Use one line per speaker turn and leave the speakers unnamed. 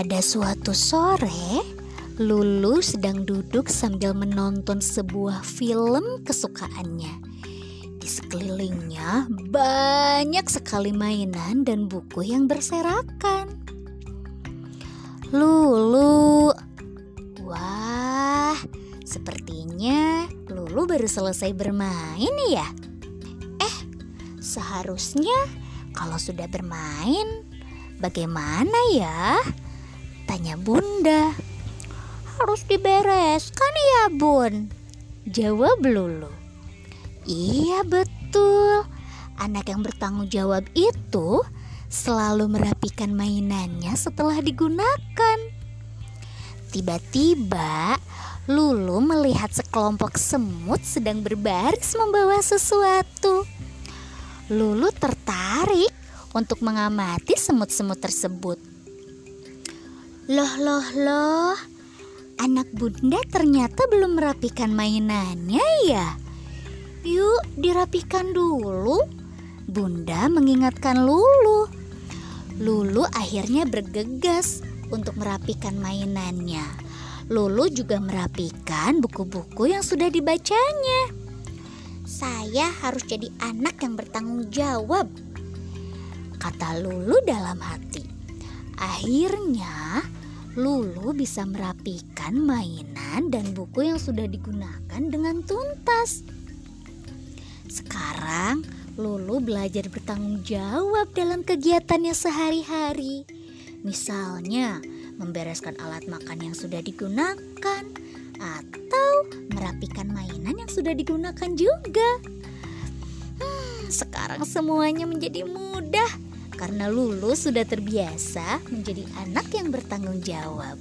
Pada suatu sore, Lulu sedang duduk sambil menonton sebuah film kesukaannya. Di sekelilingnya banyak sekali mainan dan buku yang berserakan. Lulu, wah, sepertinya Lulu baru selesai bermain ya. Eh, seharusnya kalau sudah bermain, bagaimana ya? Tanya Bunda. Harus dibereskan ya Bun. Jawab Lulu. Iya betul. Anak yang bertanggung jawab itu selalu merapikan mainannya setelah digunakan. Tiba-tiba Lulu melihat sekelompok semut sedang berbaris membawa sesuatu. Lulu tertarik untuk mengamati semut-semut tersebut. Loh, loh, loh. Anak bunda ternyata belum merapikan mainannya ya. Yuk dirapikan dulu. Bunda mengingatkan Lulu. Lulu akhirnya bergegas untuk merapikan mainannya. Lulu juga merapikan buku-buku yang sudah dibacanya. Saya harus jadi anak yang bertanggung jawab, kata Lulu dalam hati. Akhirnya, Lulu bisa merapikan mainan dan buku yang sudah digunakan dengan tuntas. Sekarang, Lulu belajar bertanggung jawab dalam kegiatannya sehari-hari. Misalnya, membereskan alat makan yang sudah digunakan atau merapikan mainan yang sudah digunakan juga. Hmm, sekarang semuanya menjadi mudah karena Lulu sudah terbiasa menjadi anak yang bertanggung jawab.